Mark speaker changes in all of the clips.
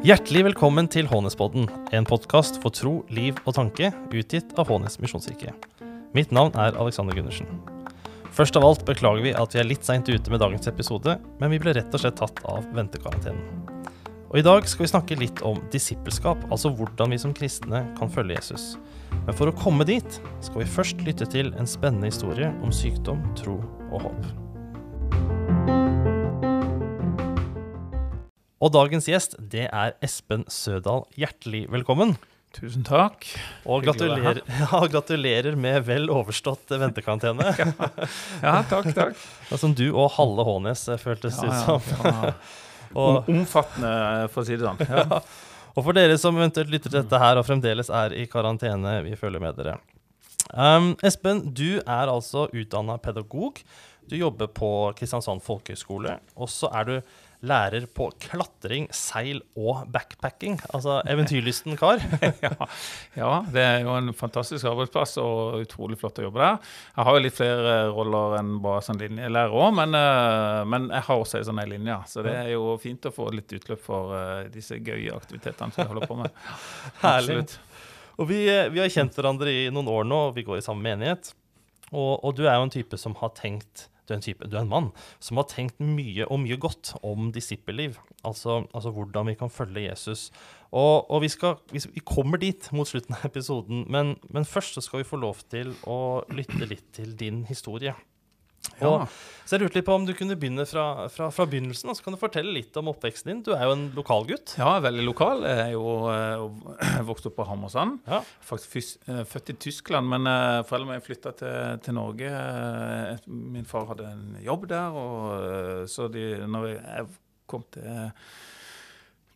Speaker 1: Hjertelig velkommen til Hånespodden, en podkast for tro, liv og tanke, utgitt av Hånes misjonskirke. Mitt navn er Alexander Gundersen. Først av alt beklager vi at vi er litt seint ute med dagens episode, men vi ble rett og slett tatt av ventekarantenen. Og I dag skal vi snakke litt om disippelskap, altså hvordan vi som kristne kan følge Jesus. Men for å komme dit skal vi først lytte til en spennende historie om sykdom, tro og håp. Og dagens gjest, det er Espen Sødal. Hjertelig velkommen.
Speaker 2: Tusen takk.
Speaker 1: Og gratulerer, ja, gratulerer med vel overstått ventekarantene.
Speaker 2: ja. ja, takk, takk.
Speaker 1: Som du og halve Hånes eh, føltes ja, ut som.
Speaker 2: Og, Omfattende, for å si det sånn.
Speaker 1: Ja. Og for dere som eventuelt lytter til dette her og fremdeles er i karantene, vi følger med dere. Um, Espen, du er altså utdanna pedagog. Du jobber på Kristiansand folkehøgskole. Og så er du lærer på klatring, seil og backpacking. Altså eventyrlysten kar.
Speaker 2: ja, ja, det er jo en fantastisk arbeidsplass og utrolig flott å jobbe der. Jeg har jo litt flere roller enn bare sånn linjelærer òg, men, eh, men, jeg har også ei sånn linje. Så det er jo fint å få litt utløp for uh, disse gøye aktivitetene som jeg holder på med.
Speaker 1: Herlig. Og vi, eh, vi, har kjent hverandre i noen år nå, og vi går i samme menighet. Og, og du er jo en type som har tenkt du er type, du er en mann som har tenkt mye og mye godt om disippelliv. Altså, altså hvordan vi kan følge Jesus. Og, og vi, skal, vi, kommer dit mot slutten av episoden, men, men først så skal vi få lov til å lytte litt til din historie. Ja. Og, så jeg lurte litt på om du kunne begynne fra, fra, fra, begynnelsen. og så kan du fortelle litt om oppveksten din. Du er jo en lokalgutt.
Speaker 2: Ja, veldig lokal. Jeg er jo uh, vokst opp på Hammersand. Ja. Faktisk uh, født i Tyskland, men uh, foreldrene mine flytta til, til, Norge. Min far hadde en jobb der, og så de, når jeg kom til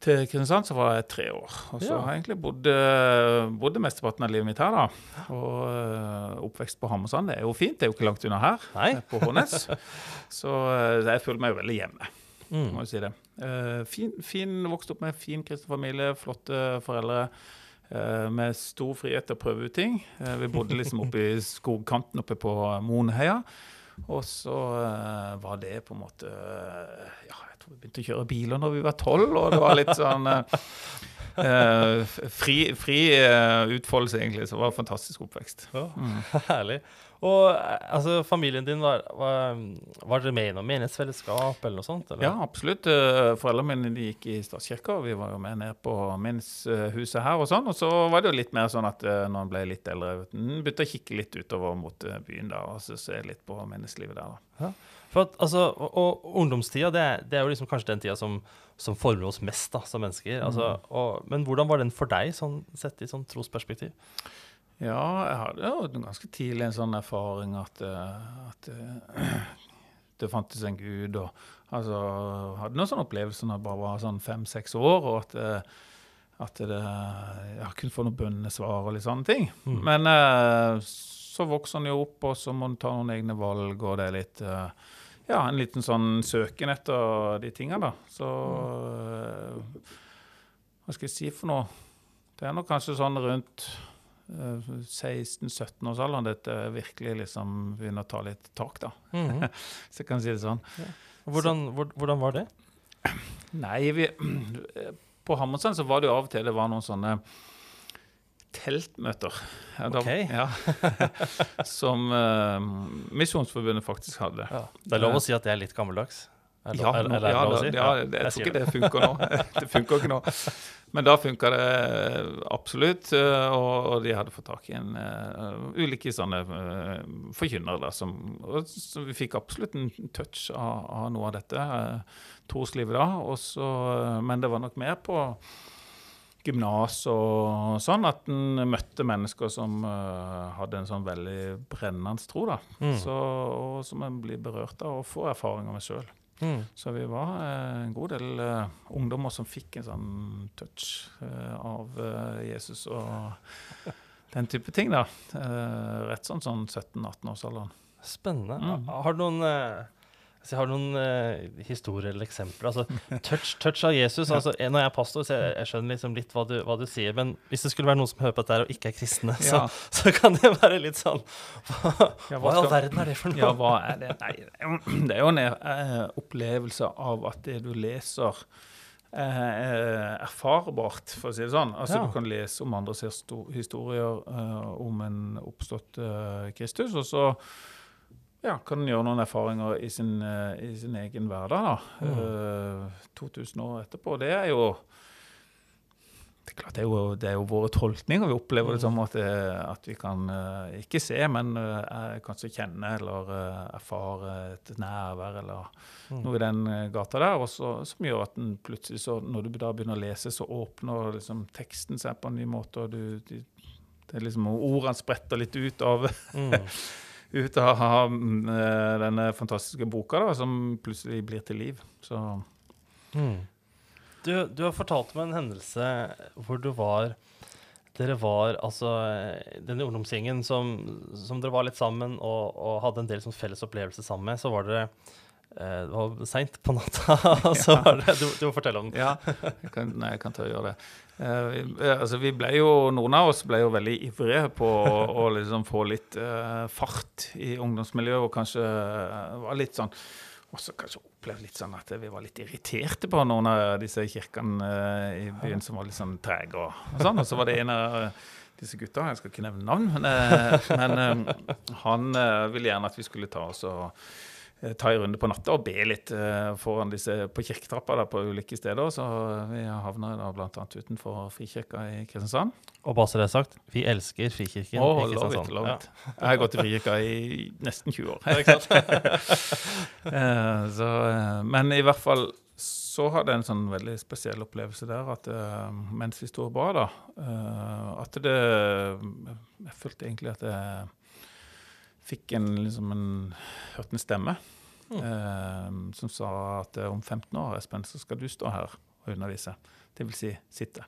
Speaker 2: til Kristiansand så var jeg tre år. Og så ja. har jeg egentlig bodd, eh, bodd mesteparten av livet mitt her. da. Og uh, oppvekst på Hammersand det er jo fint, det er jo ikke langt unna her. Nei. på Hånes. så uh, jeg føler meg jo veldig hjemme, mm. må jeg si det. Fin, fin, Vokst opp med fin kristen familie, flotte foreldre. med stor frihet til å prøve ut ting. vi bodde liksom oppe i skogkanten oppe på Monheia. Og så var det på en måte ja, tror vi begynte å kjøre biler når vi var tolv, og det var litt sånn uh, fri, fri uh, utfoldelse, egentlig. Så det var en fantastisk oppvekst.
Speaker 1: Ja, mm. Herlig. Og altså, familien din, var, var, var dere med i noe menighetsfellesskap eller noe sånt? Eller?
Speaker 2: Ja, absolutt. Foreldrene mine de gikk i statskirka, og vi var jo med ned på menighetshuset her og sånn. Og så var det jo litt mer sånn at når en ble litt eldre, begynte å kikke litt utover mot byen da, og så se litt på menneskelivet der. da. Ja.
Speaker 1: For at, altså, og, og ungdomstida, det, det, er jo liksom kanskje den tida som, som former oss mest da, som mennesker. Mm. Altså, og, men hvordan var den for deg, sånn, sett i sånn trosperspektiv?
Speaker 2: Ja, jeg hadde jo ganske tidlig en sånn erfaring at, eh, at eh, det fantes en gud. og altså, Hadde noen sånne opplevelser når jeg bare var sånn fem-seks år. og at, eh, at det, jeg kunne få noen bønnesvar og litt sånne ting. Mm. Men så vokser en jo opp, og så må en ta noen egne valg, og det er litt ja, en liten sånn søken etter de tinga, da. Så mm. Hva skal jeg si for noe? Det er nok kanskje sånn rundt 16-17-årsalderen dette virkelig liksom begynner å ta litt tak, da. Mm -hmm. så jeg kan si det sånn. Ja.
Speaker 1: Hvordan, hvordan, var det?
Speaker 2: Nei, vi, på Hammersand så var det jo av og til det var noen sånne teltmøter. Ja, da,
Speaker 1: okay.
Speaker 2: ja, som uh, Misjonsforbundet faktisk hadde. Ja.
Speaker 1: Det er lov å si at det er litt gammeldags?
Speaker 2: Er ja, er, er det ja, si? ja, jeg, jeg tror ikke det funker nå. det funker ikke nå. Men da funka det absolutt, eh, og, og, de hadde fått tak i en uh, ulike sånne uh, forkynnere. Som, vi fikk absolutt en touch av, av noe av dette uh, troslivet da. Også, men det var nok mer på gymnas og sånn, at en møtte mennesker som uh, hadde en sånn veldig brennende tro. da, mm. så, og Som en blir berørt av og får erfaringer med sjøl. Mm. Så vi var uh, en god del uh, ungdommer som fikk en sånn touch av Jesus og den type ting. da, Rett sånn, sånn 17-18-årsalderen.
Speaker 1: Spennende. Mm. Har du noen Så jeg har noen uh, historier eller eksempler. Altså, touch, touch av Jesus. Altså, når jeg er pastor, så jeg, jeg skjønner liksom litt hva du, hva du, sier. Men hvis det skulle være noen som hører på dette og ikke er kristne, ja. så, så, kan det være litt sånn Hva, ja, hva, i all verden er det for noe?
Speaker 2: Ja, hva er det? Nei, det er jo en uh, opplevelse av at det du leser eh, erfarbart, for å si det sånn. Altså ja. Du kan lese om andres historier om en oppstått Kristus, og så ja, kan gjøre noen erfaringer i sin, uh, i sin egen hverdag. da. Mm. Uh, 2000 år etterpå. Det er jo det er klart det er, jo, det er jo våre tolkninger. Vi opplever det mm. som at, det, at vi kan uh, ikke se, men uh, kanskje kjenne eller erfare et nærvær eller mm. noe i den gata der. Også, som gjør at den plutselig, så, når du da begynner å lese, så åpner liksom, teksten seg på en ny måte. og du, er liksom Ordene spretter litt ut av mm. ut av eh, denne fantastiske boka, da, som plutselig blir til liv. Så mm.
Speaker 1: du, du, har fortalt meg en hendelse hvor du var Dere var altså Denne ungdomsgjengen som, som dere var litt sammen og, og hadde en del sånn felles opplevelser sammen med, så var dere eh, det var seint på natta. så var det, du, du må fortelle om
Speaker 2: det. ja, jeg kan, nei, jeg kan ta og gjøre det. Uh, altså vi ble jo, Noen av oss ble jo veldig ivrige på å, å liksom få litt uh, fart i ungdomsmiljøet, og kanskje uh, var litt sånn også kanskje opplevde litt sånn at vi var litt irriterte på noen av disse kirkene i byen som var litt sånn trege. Og, og, sånn. og så var det en av disse gutta, jeg skal ikke nevne navn, men, men han ville gjerne at vi skulle ta oss og Eh, ta en runde på natta og be litt uh, foran disse på kirketrappa da, på ulike steder. Så vi havna da bl.a. utenfor Frikirka i Kristiansand.
Speaker 1: Og bare så det er sagt, vi elsker Frikirken
Speaker 2: oh, i Kristiansand. Love it. Ja. Jeg har gått i Frikirka i nesten 20 år. uh, så, uh, men i hvert fall så hadde jeg en sånn veldig spesiell opplevelse der at mens vi sto og ba, da At det Jeg følte egentlig at jeg fikk en, liksom en, hørte en stemme mm. eh, som sa at om 15 år Espen, så skal du stå her og undervise. Det vil si sitte.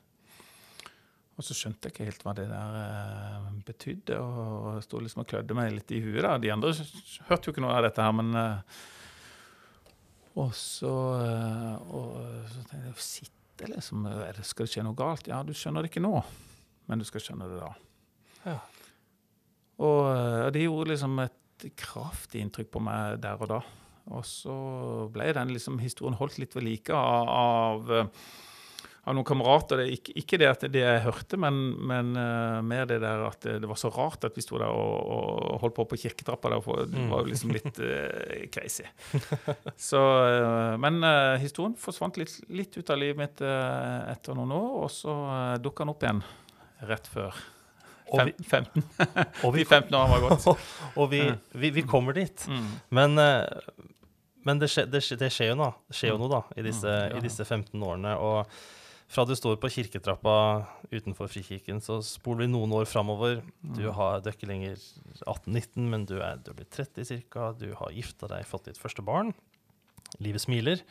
Speaker 2: Og så skjønte jeg ikke helt hva det der eh, betydde, og sto liksom og klødde meg litt i huet. da. De andre hørte jo ikke noe av dette her, men eh, Og så, eh, og, så tenkte jeg sitte, liksom. Skal det skje noe galt? Ja, du skjønner det ikke nå, men du skal skjønne det da. Ja. Og eh, det gjorde liksom et kraftig inntrykk på meg der og da. Og så ble den liksom, historien holdt litt ved like av, av, eh, av noen kamerater. Det, ikke, ikke, det at det jeg hørte, men, men uh, mer det der at det, det, var så rart at vi sto der og, og holdt på på kirketrappa. Der, for det var jo liksom litt uh, crazy. Så, uh, men historien forsvant litt, litt, ut av livet mitt etter noen år, og så uh, dukka den opp igjen rett før. Fem, 15. Og vi, De 15 årene var gått.
Speaker 1: og vi, vi, vi, kommer dit. Mm. Men, eh, men det, skjer, det, skjer, det, skjer, jo noe, det skjer jo noe da, i disse, mm, ja. i disse 15 årene. Og fra du står på kirketrappa utenfor Frikirken, så spoler vi noen år framover. Du, mm. har, du er ikke lenger 18-19, men du er, du er blitt 30 ca. Du har gifta deg, fått ditt første barn. Livet smiler.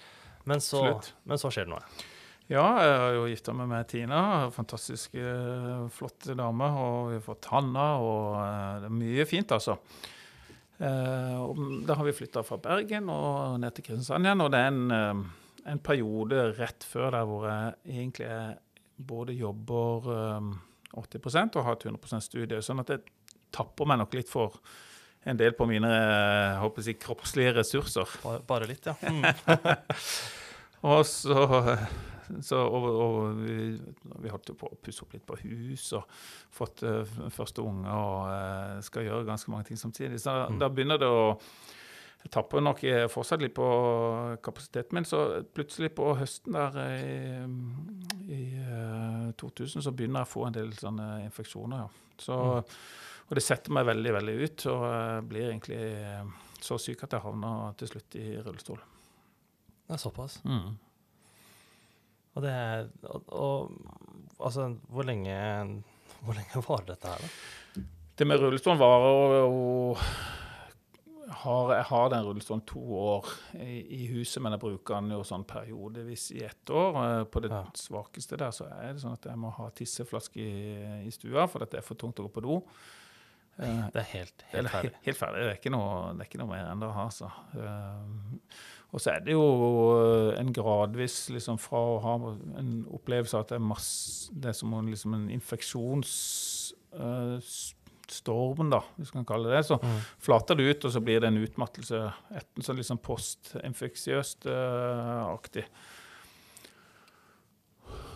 Speaker 1: Men så, men så skjer det noe.
Speaker 2: Ja, jeg har jo gifta meg med Tina. Fantastisk flott dame. Og vi har fått Hanna, og uh, det er mye fint, altså. Uh, da har vi flytta fra Bergen og ned til Kristiansand igjen. Og det er en, en, periode rett før der hvor jeg egentlig både jobber 80% og har et 100 studie. Sånn at jeg tapper meg nok litt for en del på mine håper jeg, kroppslige ressurser.
Speaker 1: Bare, bare litt, ja. Mm.
Speaker 2: og så så, og, og vi, vi, holdt på å pusse opp litt på hus og fått uh, første unge og uh, skal gjøre ganske mange ting samtidig. Så mm. da begynner det å jeg tapper nok fortsatt litt på kapasiteten min. Så plutselig på høsten der i, i uh, eh, 2000 så begynner jeg å få en del sånne infeksjoner. Ja. Så, mm. Og det setter meg veldig veldig ut, og jeg blir egentlig så syk at jeg havner til slutt i rullestol.
Speaker 1: Det er såpass? Mm. Og det er og, og, Altså, hvor lenge, hvor lenge var dette her, da?
Speaker 2: Det med rullestolen varer jo har, Jeg har den rullestolen to år i, i, huset, men jeg bruker den jo sånn periodevis i ett år. Eh, på det ja. svakeste der så er det sånn at jeg må ha tisseflaske i, i stua, for det er for tungt å gå på do.
Speaker 1: Uh, det er helt, helt ferdig?
Speaker 2: Helt, helt ferdig. Det er ikke noe, det er ikke noe mer enn det å ha. Altså. Uh, og så er det jo en gradvis liksom, fra å ha en opplevelse av at det er, masse, det er som en, liksom en infeksjonsstorm, da, hvis man kan kalle det det. Så mm. flater det ut, og så blir det en utmattelse. Etten, så liksom postinfeksiøst aktig.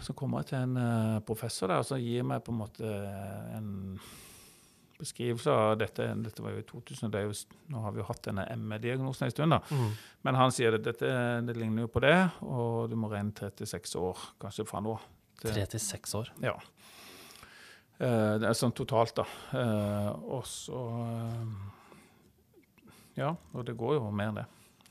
Speaker 2: Så kommer jeg til en professor der og så gir meg på en måte en beskrivelse av dette. Dette var jo i 2000, jo, nå har vi jo hatt denne ME-diagnosen en stund. da. Mm. Men han sier at dette det ligner jo på det, og du må regne 36 år kanskje fra nå.
Speaker 1: 36 år?
Speaker 2: Ja. Uh, det er sånn totalt, da. Uh, og så uh, Ja, og det går jo mer, enn det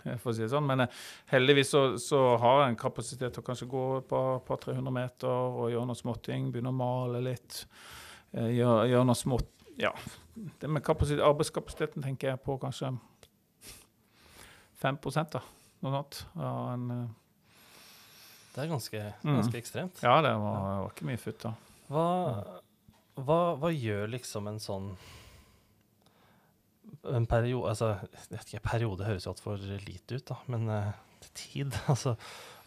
Speaker 2: for å si det sånn. Men heldigvis så, så har en kapasitet til å kanskje gå et par, par 300 meter og gjøre noe småting. Begynne å male litt. Gjøre, gjøre noe smått Ja. Det med arbeidskapasiteten tenker jeg på kanskje 5 da. Noe sånt. Ja, en,
Speaker 1: eh, det er ganske, mm. ganske mm. ekstremt.
Speaker 2: Ja, det var, var ikke mye futt da.
Speaker 1: Hva, hva, hva gjør liksom en sånn en periode altså, ikke, Periode høres jo altfor lite ut, da, men uh, tid altså,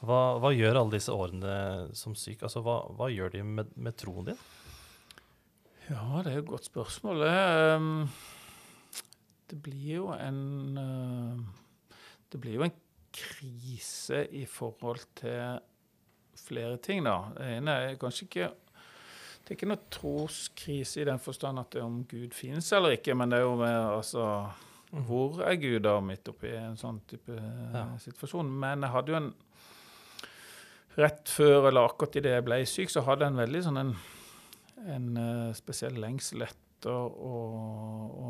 Speaker 1: hva, hva, gjør alle disse årene som syk? Altså, hva gjør de med, med, troen din?
Speaker 2: Ja, det er et godt spørsmål. Det blir jo en uh, Det blir jo en krise i forhold til flere ting, da. Det ene er kanskje ikke det er ikke noe troskrise i den forstand at det er om Gud finnes eller ikke, men det er jo med altså mm. Hvor er Gud da midt oppi en sånn type eh, ja. situasjon? Men jeg hadde jo en Rett før eller akkurat idet jeg ble syk, så hadde jeg en veldig sånn en, en uh, spesiell lengsel etter å,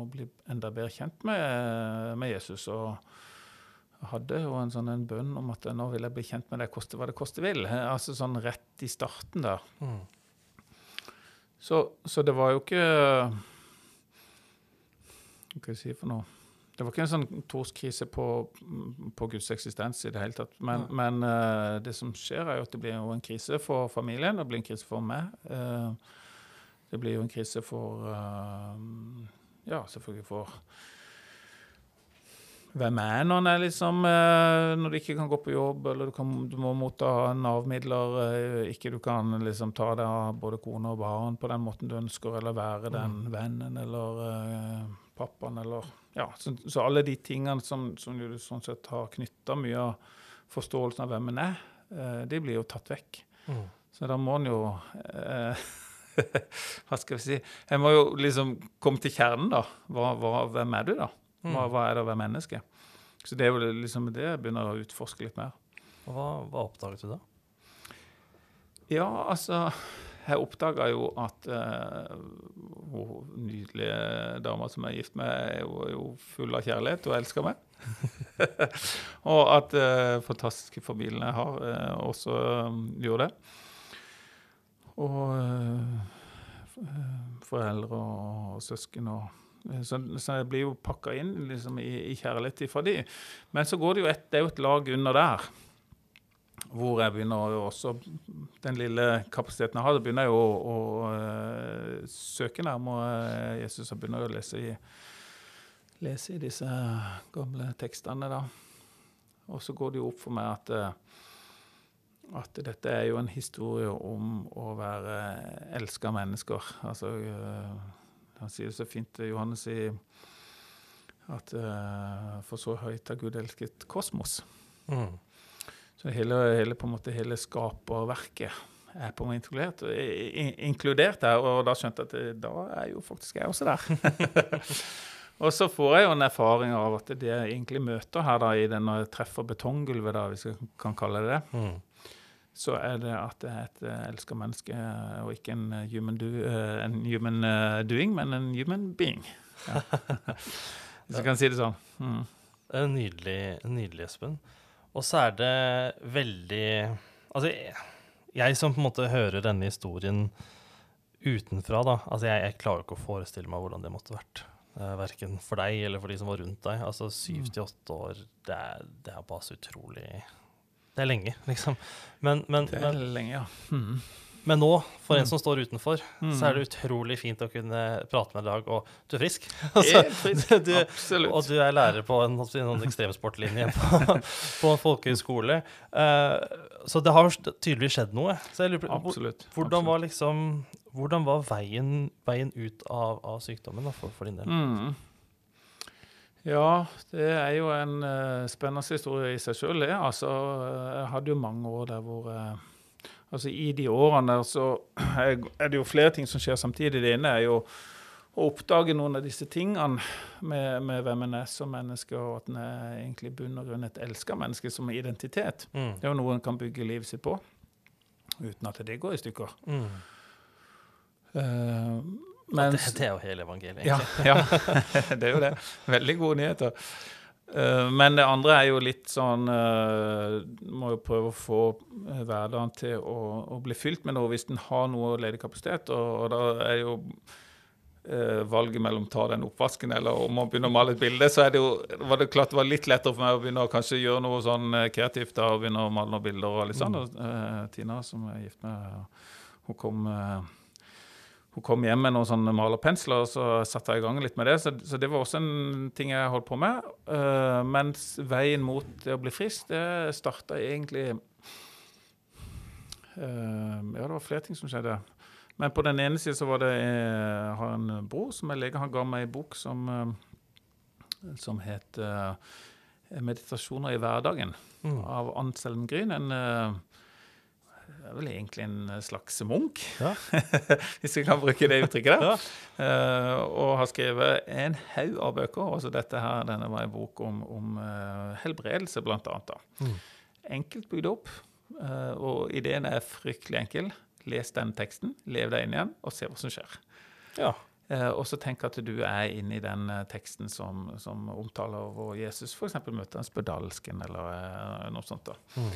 Speaker 2: å, bli enda bedre kjent med, med Jesus. og hadde jo en sånn en bønn om at nå vil jeg bli kjent med det, koste hva det koste vil. Altså sånn rett i starten der. Mm. Så, så, det var jo ikke Hva skal jeg si for noe? Det var ikke en sånn torskrise på, på, Guds eksistens i det hele tatt. Men, mm. men uh, det som skjer, er jo at det blir en krise for familien. Det blir en krise for meg. Uh, det blir jo en krise for uh, Ja, selvfølgelig for hvem er når er liksom eh, Når du ikke kan gå på jobb, eller du, kan, du må motta Nav-midler, eh, ikke du kan liksom ta deg av både kone og barn på den måten du ønsker, eller være den mm. vennen eller uh, pappaen, eller Ja, så, så, alle de tingene som, som du sånn sett har knytta mye av forståelsen av hvem en er, uh, de blir jo tatt vekk. Mm. Så da må en jo uh, Hva skal vi si Jeg må jo liksom komme til kjernen, da. Hva, hva, hvem er du, da? Hva, mm. hva, er det å være menneske? Så det er jo liksom det jeg begynner å utforske litt mer.
Speaker 1: Og hva, hva oppdaget du da?
Speaker 2: Ja, altså Jeg oppdaga jo at uh, hun nydelige dama som jeg er gift med, er jo, er jo full av kjærlighet og elsker meg. og at uh, fantastiske familiene jeg har, uh, også um, gjør det. Og foreldre og, og søsken og Eh, så, så jeg blir jo pakka inn liksom, i, i, kjærlighet fra de. Men så går det jo et, det er jo et lag under der. Hvor jeg begynner også Den lille kapasiteten jeg har, det begynner jeg å, å, å søke nærmere Jesus. Jeg begynner å lese i, lese i disse gamle tekstene. da. Og så går det jo opp for meg at, at dette er jo en historie om å være elska mennesker. Altså uh, han sier det så fint, eh, Johannes, i at uh, For så høyt har Gud elsket kosmos. Mm. Så hele, hele, på en måte, hele skaperverket er på en måte inkludert, inkludert der. Og da skjønte jeg at det, eh, da er jo faktisk jeg også der. og så får jeg jo en erfaring av at det jeg egentlig møter her da, i den når jeg treffer betonggulvet, da, hvis jeg kan kalle det det, mm så er det at det er et uh, elska menneske, og ikke en human, do, en human doing, men en human being. Ja. Hvis jeg kan si det sånn. Mm.
Speaker 1: Nydelig, nydelig, Espen. Og så er det veldig Altså, jeg, jeg, som på en måte hører denne historien utenfra, da Altså, jeg, jeg klarer ikke å forestille meg hvordan det måtte vært. Uh, verken for deg eller for de som var rundt deg. Altså syv til åtte år, det er, det er bare så utrolig det er lenge, liksom. Men, men,
Speaker 2: det er men, lenge, ja. Mm.
Speaker 1: Men nå, for en mm. som står utenfor, mm. så er det utrolig fint å kunne prate med deg, og du er frisk.
Speaker 2: altså, frisk. Du, Absolutt.
Speaker 1: Og du er lærer på en, en ekstremsportlinje på, på en folkehøyskole. Uh, så det har tydeligvis skjedd noe. Så jeg lurer på,
Speaker 2: Absolutt.
Speaker 1: Hvordan var liksom hvordan var veien, veien ut av, av sykdommen da, for, for, din del?
Speaker 2: Mm. Ja, det er jo en uh, spennende historie i seg sjøl, det. Altså, jeg hadde jo mange år der hvor uh, Altså I de årene der så er det jo flere ting som skjer samtidig. Det ene er jo å oppdage noen av disse tingene med, med hvem en er som menneske, og at en er egentlig bunn og grunn et elska menneske som identitet. Mm. Det er jo noe en kan bygge livet sitt på, uten at det går i stykker. Mm.
Speaker 1: Uh, mens, det, det, er jo hele evangeliet,
Speaker 2: egentlig. Ja, ja, det er jo det. Veldig gode nyheter. Eh, men det andre er jo litt sånn uh, Må jo prøve å få eh, hverdagen til å, å, bli fylt med noe hvis en har noe ledig kapasitet. Og, og, da er jo valget mellom ta den oppvasken eller om å begynne å male et bilde, så er det jo, var det klart det var litt lettere for meg å begynne å kanskje gjøre noe sånn kreativt da, og begynne å male noen bilder og sånn. Mm. Tina, som er gift med, hun kom hun kom hjem med noen sånne malerpensler, og så satte jeg i gang litt med det. Så, så, det var også en ting jeg holdt på med. Uh, mens veien mot det å bli frisk, det starta egentlig uh, Ja, det var flere ting som skjedde. Men på den ene siden så var det Jeg eh, har en bror som er lege. Han ga meg en bok som, uh, som het 'Meditasjoner i hverdagen' mm. av Anselm Gryn. En er vel egentlig en eh, slags munk, ja. hvis vi kan bruke det uttrykket der. Ja. Uh, og har skrevet en haug av bøker. altså dette her, denne var en bok om, om uh, helbredelse, blant annet. Mm. Enkelt bygd opp, uh, og ideen er fryktelig enkel. Les den teksten, lev deg inn igjen, og se hva som skjer. Ja. og så tenk at du er inne i den teksten som, som omtaler hvor Jesus f.eks. møter en spedalsken, eller noe sånt. da. Mm.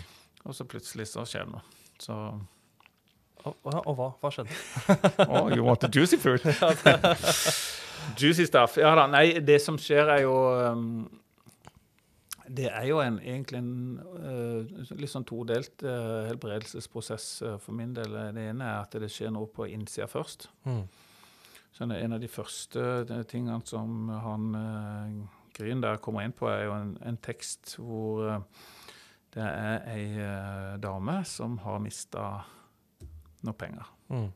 Speaker 2: Og så plutselig så skjer det noe. Så
Speaker 1: og, og, hva? Hva skjedde?
Speaker 2: oh, you want the juicy food? juicy stuff. Ja da. Nei, det som skjer, er jo um, Det er jo en, egentlig en uh, litt sånn todelt uh, helbredelsesprosess uh, for min del. Det ene er at det skjer noe på innsida først. Mm. Så En av de første tingene som han Gryn der kommer inn på, er jo en, en tekst hvor det er ei uh, dame som har mista noe penger. Mm.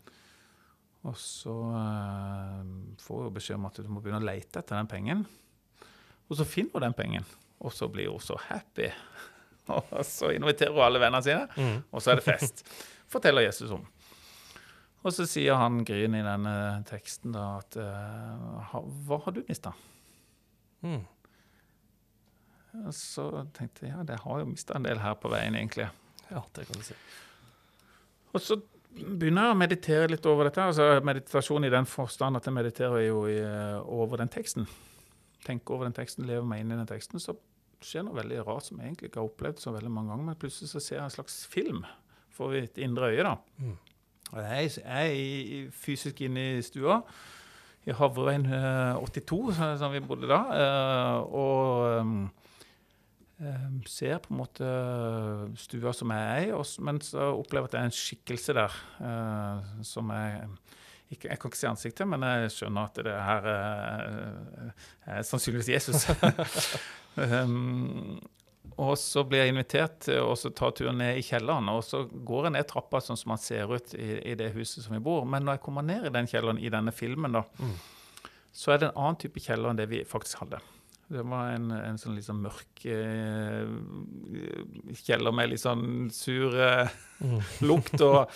Speaker 2: Og så uh, får hun beskjed om at hun må begynne å lete etter den pengen. Og så finner hun den pengen, og så blir hun så happy. og så inviterer hun alle vennene sine, mm. og så er det fest. Forteller Jesus om. Og så sier han Gryn i denne teksten da at uh, Hva har du mista? Mm. Så tenkte jeg ja, det har jo mista en del her på veien, egentlig.
Speaker 1: Ja, det kan du si.
Speaker 2: Og så begynner jeg å meditere litt over dette. altså Meditasjon i den forstand at jeg mediterer jo i, eh, over den teksten. Tenker over den teksten, lever meg inn i den teksten. Så skjer noe veldig rart som jeg egentlig ikke har opplevd så veldig mange ganger. Men plutselig så ser jeg en slags film for mitt indre øye. da. Mm. Og jeg, er fysisk inne i stua i Havreveien 82, eh, som vi bodde da. Eh, og Ehm, ser på en måte stua som jeg er i, men så opplever jeg at det er en skikkelse der uh, som jeg ikke, Jeg kan ikke se ansiktet, men jeg skjønner at det her uh, er sannsynligvis Jesus. um, og så blir jeg invitert til å ta turen ned i kjelleren. Og så går jeg ned trappa sånn som man ser ut i, i, det huset som vi bor. Men når jeg kommer ned i den kjelleren i denne filmen, da, mm. så er det en annen type kjeller enn det vi faktisk hadde. Det var en, en sånn litt sånn mørk eh, kjeller med litt sånn sur eh, mm. lukt. Og,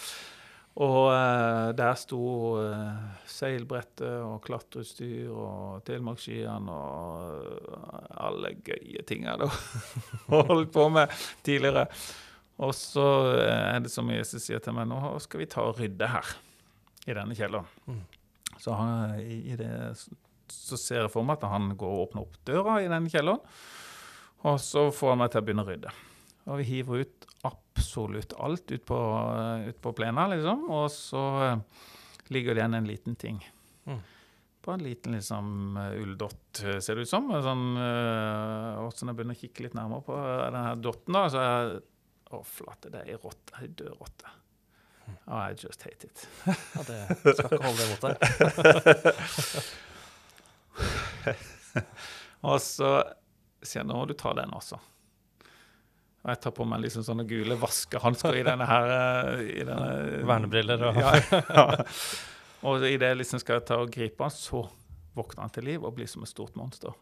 Speaker 2: og eh, der sto eh, seilbrettet og klatreutstyr og telemarksskiene og alle gøye tinga jeg holdt på med tidligere. Og så er det som Jesus sier til meg, nå skal vi ta og rydde her i denne kjelleren. Mm. Så han, i det så ser jeg for meg at han går og åpner opp døra i den kjelleren. Og så får han meg til å begynne å rydde. Og vi hiver ut absolutt alt ut på, ut på plena, liksom. Og så uh, ligger det igjen en liten ting. Mm. På en liten liksom, uh, ulldott, eh, ser det ut som. Sånn, og så når jeg begynner å kikke litt nærmere på denne dotten, da, så er Å, flate, det er ei rotte. Ei død rotte. Oh, I just hate it.
Speaker 1: ja, det skal ikke holde det mot deg.
Speaker 2: og så sier jeg nå må du ta den også. Og jeg tar på meg liksom sånne gule vaskehansker i denne her eh, i denne,
Speaker 1: Vernebriller og
Speaker 2: ja, ja. Og idet jeg liksom skal ta og gripe han, så våkner han til liv og blir som et stort monster.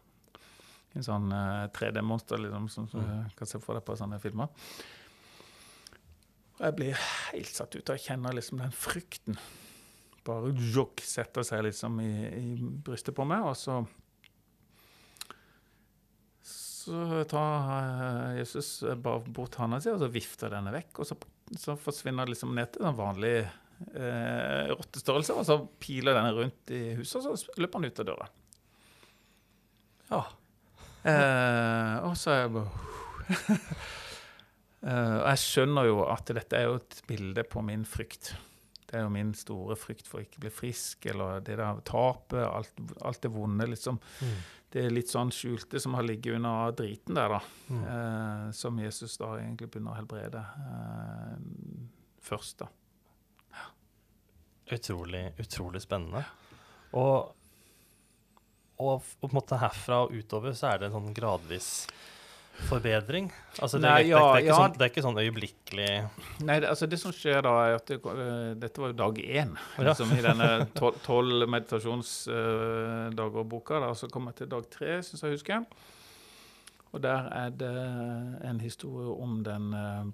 Speaker 2: En sånn uh, 3D-monster liksom, som du mm. kan se for deg på sånne filmer. Og jeg blir helt satt ut. Og jeg kjenner liksom den frykten bare jokk, setter seg liksom i, i, brystet på meg. Og så så tar uh, Jesus bare bort handa si, og så vifter denne vekk. Og så, så forsvinner det liksom ned til den vanlige eh, rottestørrelse, og så piler denne rundt i huset, og så løper han ut av døra. Ja. Eh, og så er jeg bare eh, Og jeg skjønner jo at dette er jo et bilde på min frykt. Det er jo min store frykt for å ikke bli frisk, eller det der tapet, alt, alt det vonde, liksom. Mm. Det er litt sånn skjulte som har ligget under driten der, da. Mm. Eh, som Jesus da egentlig begynner å helbrede eh, først, da.
Speaker 1: Utrolig, utrolig spennende. Og, og, på en måte herfra og utover så er det en sånn gradvis forbedring? Altså, det, Nei, ja, det, det, er ja. sånn, det, er ikke sånn, øyeblikkelig
Speaker 2: Nei, det, altså det som skjer da, er at uh, dette var jo dag én liksom, i denne tolv meditasjonsdager-boka. Uh, så kommer jeg til dag tre, syns jeg husker. Og der er det en historie om den uh,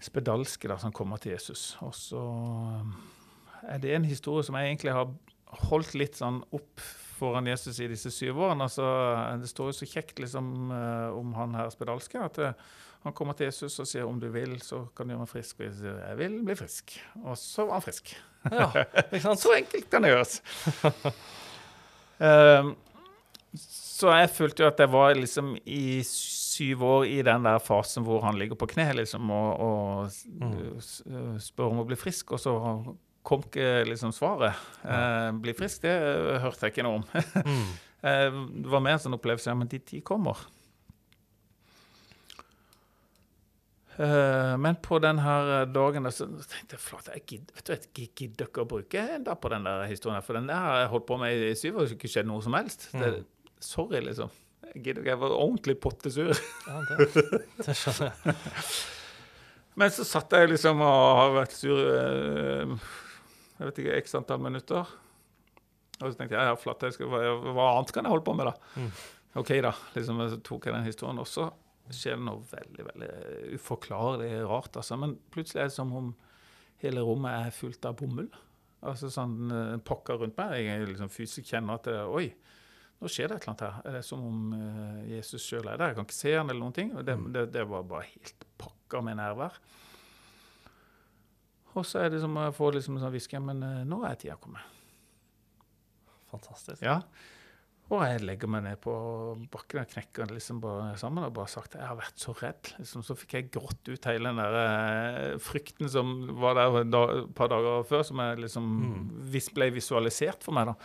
Speaker 2: spedalske da, som kommer til Jesus. Og så er det en historie som jeg egentlig har holdt litt sånn opp foran Jesus i disse syv årene. Altså, det står jo så kjekt liksom, uh, om han her spedalske at uh, han kommer til Jesus og sier om du vil, så kan du gjøre meg frisk. Og jeg sier jeg vil bli frisk. Og så var han frisk. Ja, så enkelt kan det gjøres. um, så jeg følte jo at jeg var liksom i syv år i den der fasen hvor han ligger på kne liksom, og, og mm. spør om å bli frisk, og så kom ikke liksom svaret. Eh, bli frisk, det hørte jeg ikke noe om. mm. Eh, det var mer en sånn opplevelse ja, men de ti kommer. Eh, men på den her dagen så tenkte jeg flott, jeg gidder, ikke å bruke en dag på den der historien. For den der har jeg holdt på med i syv år, og ikke skjedd noe som helst. Det, mm. sorry, liksom. Jeg gidder ikke. Jeg var ordentlig pottesur. Ja, det, det skjønner jeg. Men så satt jeg liksom og har vært sur jeg vet ikke, x antall minutter. Og så tenkte jeg ja, flatt, jeg skal, hva, hva, annet kan jeg holde på med, da? Mm. OK, da. liksom, Så tok jeg den historien. også. skjer det noe veldig veldig uforklarlig rart. altså, Men plutselig er det som om hele rommet er fullt av bomull. Altså sånn uh, pokker rundt meg. Jeg liksom fysisk kjenner at det, Oi, nå skjer det et eller annet her. Det er som om Jesus sjøl er der. Jeg kan ikke se han eller noen ting. Det, mm. det, det var bare helt pakka med nærvær. Og så er det som å få liksom sånn hviske Men uh, nå er tida kommet.
Speaker 1: Fantastisk.
Speaker 2: Ja. Og jeg legger meg ned på bakken og knekker liksom bare sammen og bare sagt jeg har vært så redd. Liksom, så fikk jeg grått ut hele den der uh, frykten som var der et par dager før, som jeg liksom mm. vis, ble visualisert for meg. da.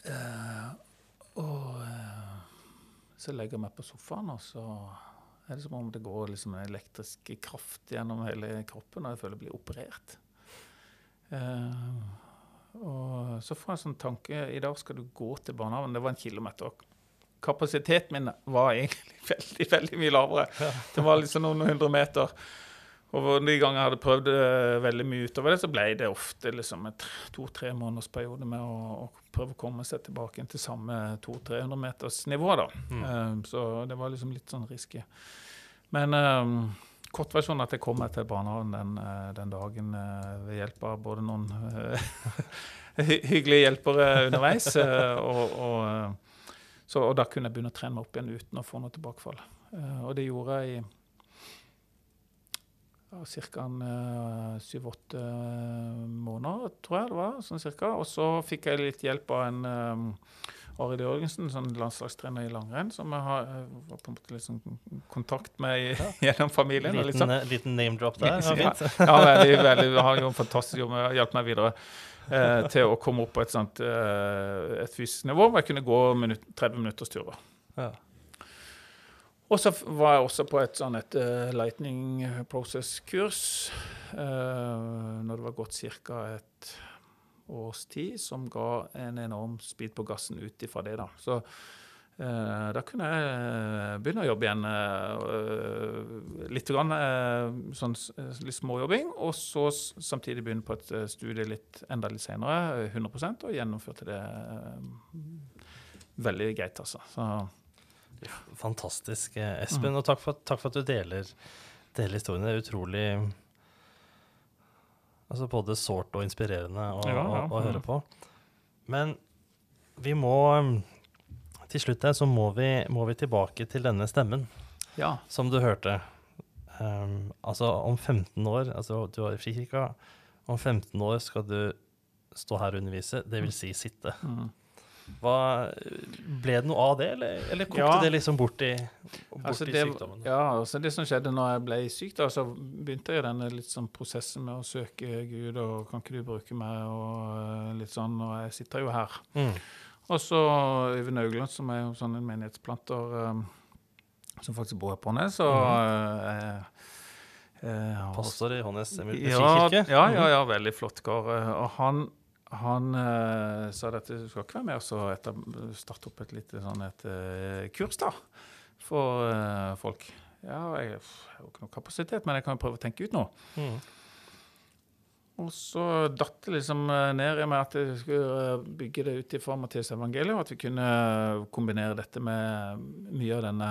Speaker 2: Uh, og så legger jeg meg på sofaen, og så det er som om det går liksom en elektrisk kraft gjennom hele kroppen, og jeg føler jeg blir operert. Uh, og så får jeg en sånn tanke I dag skal du gå til barnehagen. Det var en kilometer. Kapasiteten min var egentlig veldig veldig mye lavere. Det var liksom noen hundre meter. Og de gangene jeg hadde prøvd uh, veldig mye utover det, så ble det ofte liksom en to-tre måneders periode med å, å, prøve å komme seg tilbake til samme 200-300 meters nivå. da. Mm. Uh, så det var liksom litt sånn risky. Men um, kortversjonen at jeg kom meg til barnehagen den, den, dagen ved hjelp av både noen hyggelige hjelpere underveis, og, og, så, og, da kunne jeg begynne å trene meg opp igjen uten å få noe tilbakefall. og det gjorde jeg i ca. Eh, syv-åtte uh, måneder, tror jeg det var. sånn cirka. Og så fikk jeg litt hjelp av en um, Arild Jørgensen, sånn landslagstrener i langrenn, som jeg har, var på en måte litt sånn kontakt med ja. gjennom familien.
Speaker 1: Liten,
Speaker 2: liksom.
Speaker 1: liten name-drop der.
Speaker 2: ja, ja veldig, veldig, har jo en fantastisk jobb med å hjelpe meg videre. Eh, til å komme opp på et, sånt, eh, et fysisk nivå hvor jeg kunne gå minutt, 30 minutters turer. Ja. Og så var jeg også på et sånn et uh, Lightning Process-kurs uh, når det var gått ca. et års tid, som ga en enorm speed på gassen ut ifra det. da. Så uh, da kunne jeg begynne å jobbe igjen litt grann, sånn litt småjobbing, og så samtidig begynne på et studie litt enda litt senere, 100% og gjennomførte det veldig greit, altså. Så
Speaker 1: Fantastisk, eh, Espen. Og takk for, takk for, at du deler, deler historien. Det er utrolig altså både sårt og inspirerende å, ja, ja. å, å høre på. Men vi må Til slutt her så må vi, må vi tilbake til denne stemmen
Speaker 2: ja.
Speaker 1: som du hørte. Um, altså om 15 år altså Du var i Frikirka. Om 15 år skal du stå her og undervise, det vil si sitte. Mm. Hva, ble det noe av det, eller, eller kokte ja. det liksom bort i, bort altså det, i sykdommen?
Speaker 2: Ja, altså det som skjedde når jeg ble syk, da, så begynte jeg denne litt sånn prosessen med å søke Gud, og kan ikke du bruke meg, og eh, litt sånn, og jeg sitter jo her. Mm. Og så Øyvind Augland, som er jo sånn en menighetsplanter um, som faktisk bor på Nes, og mm.
Speaker 1: uh, uh, Pastor i Hånes
Speaker 2: kirke? Ja, ja, ja, veldig flott kar. Og han han uh, sa at du skal ikke være med og starte opp et lite sånn et, uh, kurs da, for uh, folk. Ja, jeg, har ikke noe kapasitet, men jeg kan prøve å tenke ut noe. Mm. Og så datt det liksom ned i meg at jeg skulle bygge det ut i form av Matteus og at vi kunne kombinere dette med mye av denne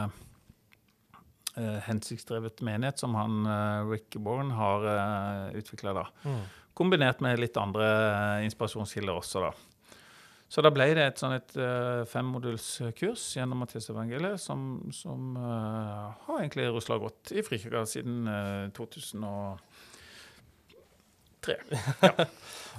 Speaker 2: hensiktsdrevet menighet som han Rick Bourne har uh, utvikla. Mm kombinert med litt andre eh, inspirasjonskilder også, da. Så da ble det et sånn et uh, femmodulskurs gjennom Matteusevangeliet som, som uh, har egentlig rusla godt i Frikirka siden uh, 2000 tre. Ja.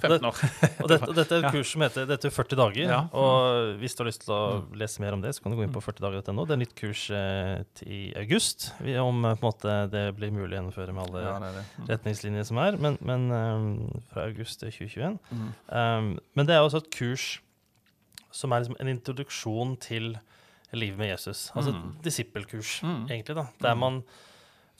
Speaker 2: 15 år.
Speaker 1: og dette, dette, er et kurs som heter dette er 40 dager. Ja. Og hvis du har lyst til å mm. lese mer om det, så kan du gå inn på 40dager.no. Det er nytt kurs eh, i august, om eh, måte, det blir mulig å gjennomføre med alle ja, det det. Mm. retningslinjer som er. Men, men um, fra august til 2021. Mm. Um, men det er også et kurs som er liksom en introduksjon til livet med Jesus. Altså et mm. disippelkurs, mm. egentlig. da, Der man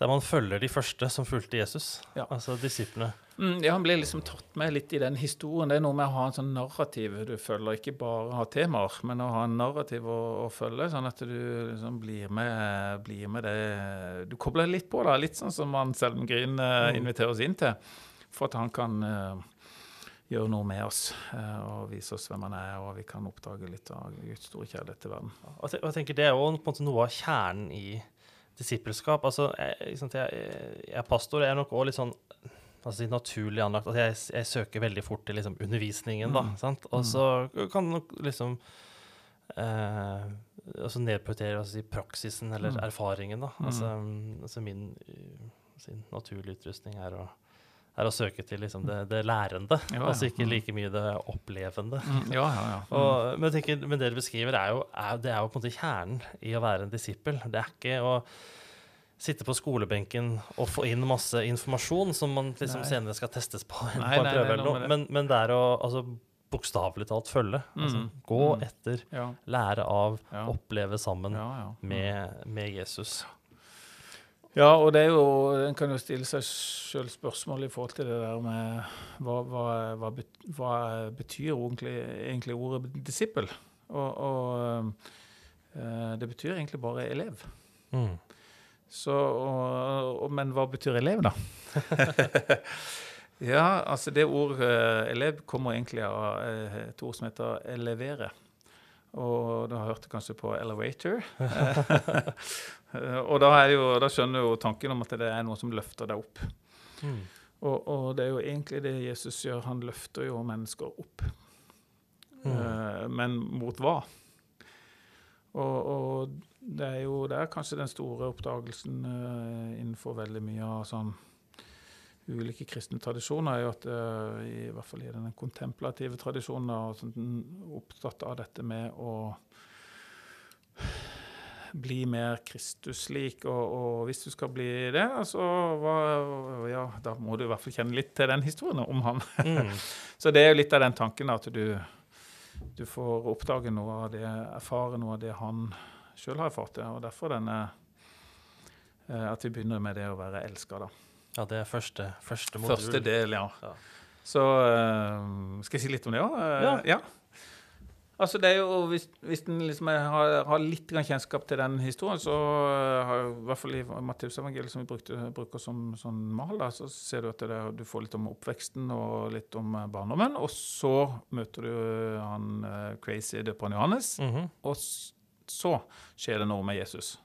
Speaker 1: der man følger de første som fulgte Jesus, ja. altså disiplene.
Speaker 2: Mm, ja, Han blir liksom tatt med litt i den historien. Det er noe med å ha en sånn narrativ du følger, ikke bare ha temaer, men å ha en narrativ å, å følge, sånn at du liksom blir med, blir med det Du kobler litt på, da, litt sånn som han Selden Green uh, inviterer oss inn til, for at han kan uh, gjøre noe med oss uh, og vise oss hvem han er, og vi kan oppdage litt av Guds store kjærlighet til verden.
Speaker 1: Og jeg tenker Det er jo noe av kjernen i disippelskap. Altså, jeg, jeg, jeg er pastor, jeg er nok òg litt sånn altså, naturlig anlagt. Altså, jeg, jeg, søker veldig fort til liksom, undervisningen, da. Mm. Og så kan nok liksom eh, altså nedprioritere altså, praksisen eller mm. erfaringen, da. Mm. Altså, altså min sin naturlige utrustning er å er å søke til liksom det, det, lærende, ja, ja. altså ikke mm. like mye det opplevende.
Speaker 2: Ja, ja,
Speaker 1: mm. Og, men, tenker, men, det du beskriver, er jo, er, det er jo på en måte kjernen i å være en disippel. Det er ikke å sitte på skolebenken og få inn masse informasjon som man liksom senere skal testes på, nei, på en nei, prøve eller noe. Men, men, det er å altså, bokstavelig talt følge. Altså, mm. gå mm. etter, lære av, oppleve sammen med, med Jesus.
Speaker 2: Ja, og det er jo, en kan jo stille seg sjøl spørsmål i forhold til det der med hva, hva, hva, hva betyr egentlig, egentlig, ordet disippel? Og, og uh, det betyr egentlig bare elev. Mm. Så, og, og, men hva betyr elev, da? ja, altså det ordet uh, elev kommer egentlig av uh, et ord som heter elevere. Og da hørte jeg kanskje på elevator. og da, jo, da, skjønner jo tanken om at det er noe som løfter deg opp. Mm. Og, og, det er jo egentlig det Jesus gjør. Han løfter jo mennesker opp. Mm. Uh, men mot hva? Og, og, det er jo det er kanskje den store oppdagelsen uh, innenfor veldig mye av sånn ulike kristne tradisjoner, er jo at uh, i hvert fall i den kontemplative tradisjonen er sånn, opptatt av dette med å bli mer Kristus-lik. Og, og, hvis du skal bli det, så hva, ja, da må du i hvert fall kjenne litt til den historien om han. Mm. så det er jo litt av den tanken at du, du får oppdage noe av det, erfare noe av det han sjøl har erfart. Og derfor denne at vi begynner med det å være elska, da.
Speaker 1: Ja, det er første, første modul.
Speaker 2: Første del, ja. ja. Så skal jeg si litt om det òg?
Speaker 1: ja.
Speaker 2: ja. Altså det er jo, Hvis, hvis en liksom har, har, litt kjennskap til den historien, så har i hvert fall i Matteusevangeliet, som vi brukte, bruker som sånn mal, da, så ser du at det, du får litt om oppveksten og litt om eh, barndommen. Og så møter du han uh, crazy døperen Johannes, mm -hmm. og så skjer det noe med Jesus.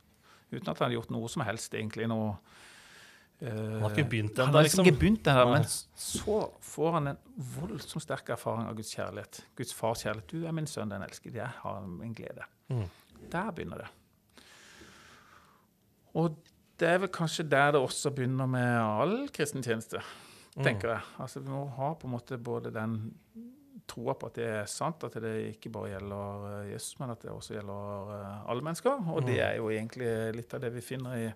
Speaker 2: Uten at han har gjort noe som helst, egentlig. noe
Speaker 1: han har ikke begynt ennå,
Speaker 2: liksom. liksom. Begynt enda, men så får han en voldsomt sterk erfaring av Guds kjærlighet. Guds fars kjærlighet. 'Du er min sønn, den elskede. Jeg har min glede.' Mm. Der begynner det. Og det er vel kanskje der det også begynner med all kristen tjeneste, mm. tenker jeg. Altså Vi må ha på en måte både den troa på at det er sant, at det ikke bare gjelder eh, Jesus, men at det også gjelder eh, alle mennesker. Og det mm. er jo egentlig litt av det vi finner i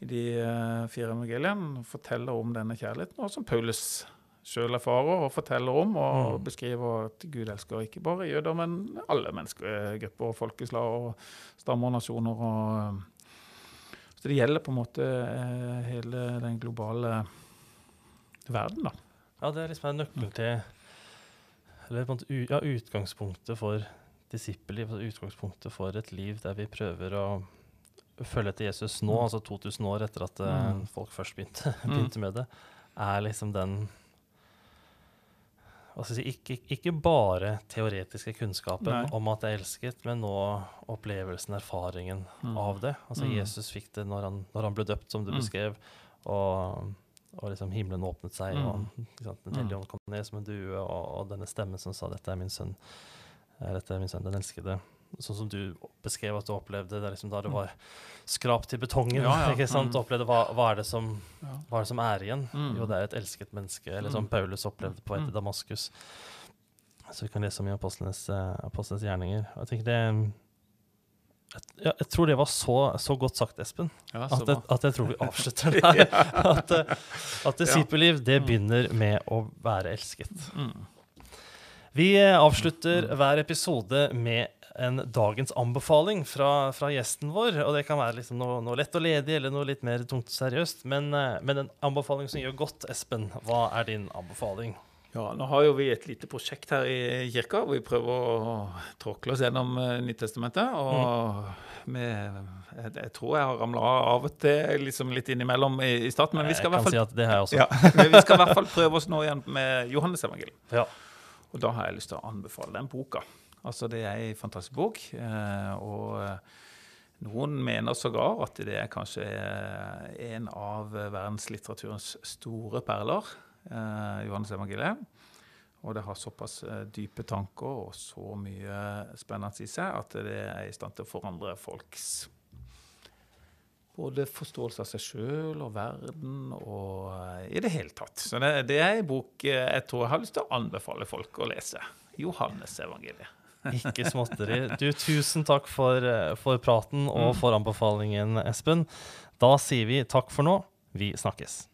Speaker 2: i de uh, fire evangeliene forteller om denne kjærligheten, og som Paulus sjøl erfarer og forteller om, og mm. beskriver at Gud elsker ikke bare jøder, men alle menneskegrupper og folkeslag og stammer og nasjoner. Og, uh, så det gjelder på en måte hele den globale verden, da.
Speaker 1: Ja, det er liksom en nøkkel til Eller på en måte, ja, utgangspunktet for disippelliv, utgangspunktet for et liv der vi prøver å følge etter Jesus nå, mm. altså 2000 år etter at uh, mm. folk først begynte, mm. begynte, med det, er liksom den si, ikke, ikke bare teoretiske kunnskapen Nei. om at jeg er elsket, men nå opplevelsen, erfaringen mm. av det. Altså mm. Jesus fikk det når han, når han, ble døpt, som du mm. beskrev, og, og liksom himmelen åpnet seg, og sant, Den hellige ånd kom ned som en due, og, og, denne stemmen som sa 'Dette er min sønn', eh, dette er min sønn, den elskede sånn som du beskrev at du opplevde det liksom da det mm. var skrap til betongen. Ja, ja. ikke sant? Mm. opplevde hva, hva, er det som, hva er det som er igjen? Mm. Jo, det er et elsket menneske. Eller som mm. Paulus opplevde på vei til Damaskus. Så vi kan lese om i apostlenes, uh, apostlenes gjerninger. Jeg tenker det jeg, ja, jeg tror det var så, så godt sagt, Espen, ja, at, jeg, at, jeg, tror vi avslutter der. at, eh, at disippelliv, det begynner med å være elsket. Vi eh, avslutter hver episode med en dagens anbefaling fra, fra, gjesten vår. Og det kan være liksom noe, noe, lett og ledig eller noe litt mer tungt og seriøst. Men, eh, men, en anbefaling som gjør godt, Espen. Hva er din anbefaling?
Speaker 2: Ja, Nå har jo vi et lite prosjekt her i kirka hvor vi prøver å tråkle oss gjennom Nyttestamentet. Nytestamentet. Og mm. med, jeg, jeg, tror jeg har ramla av og til liksom litt innimellom i, i starten. Men vi skal
Speaker 1: i hvert
Speaker 2: fall
Speaker 1: si.
Speaker 2: Ja, vi skal i hvert fall prøve oss nå igjen med Johannes evangeliet.
Speaker 1: Ja.
Speaker 2: Og da har jeg lyst til å anbefale den boka. Altså, det er ei fantastisk bok. Eh, og eh, noen mener sågar at det er kanskje en av verdenslitteraturens store perler, eh, Johannes evangeliet. Og det har såpass dype tanker og så mye spennende i seg at det er i stand til å forandre folks både forståelse av seg sjøl og verden og i det hele tatt. Så det, det er en bok jeg tror jeg har lyst til å anbefale folk å lese. Johannes evangeliet.
Speaker 1: Ikke småtteri. Du, tusen takk for, eh, for praten og mm. for anbefalingen, Espen. Da sier vi takk for nå. Vi snakkes.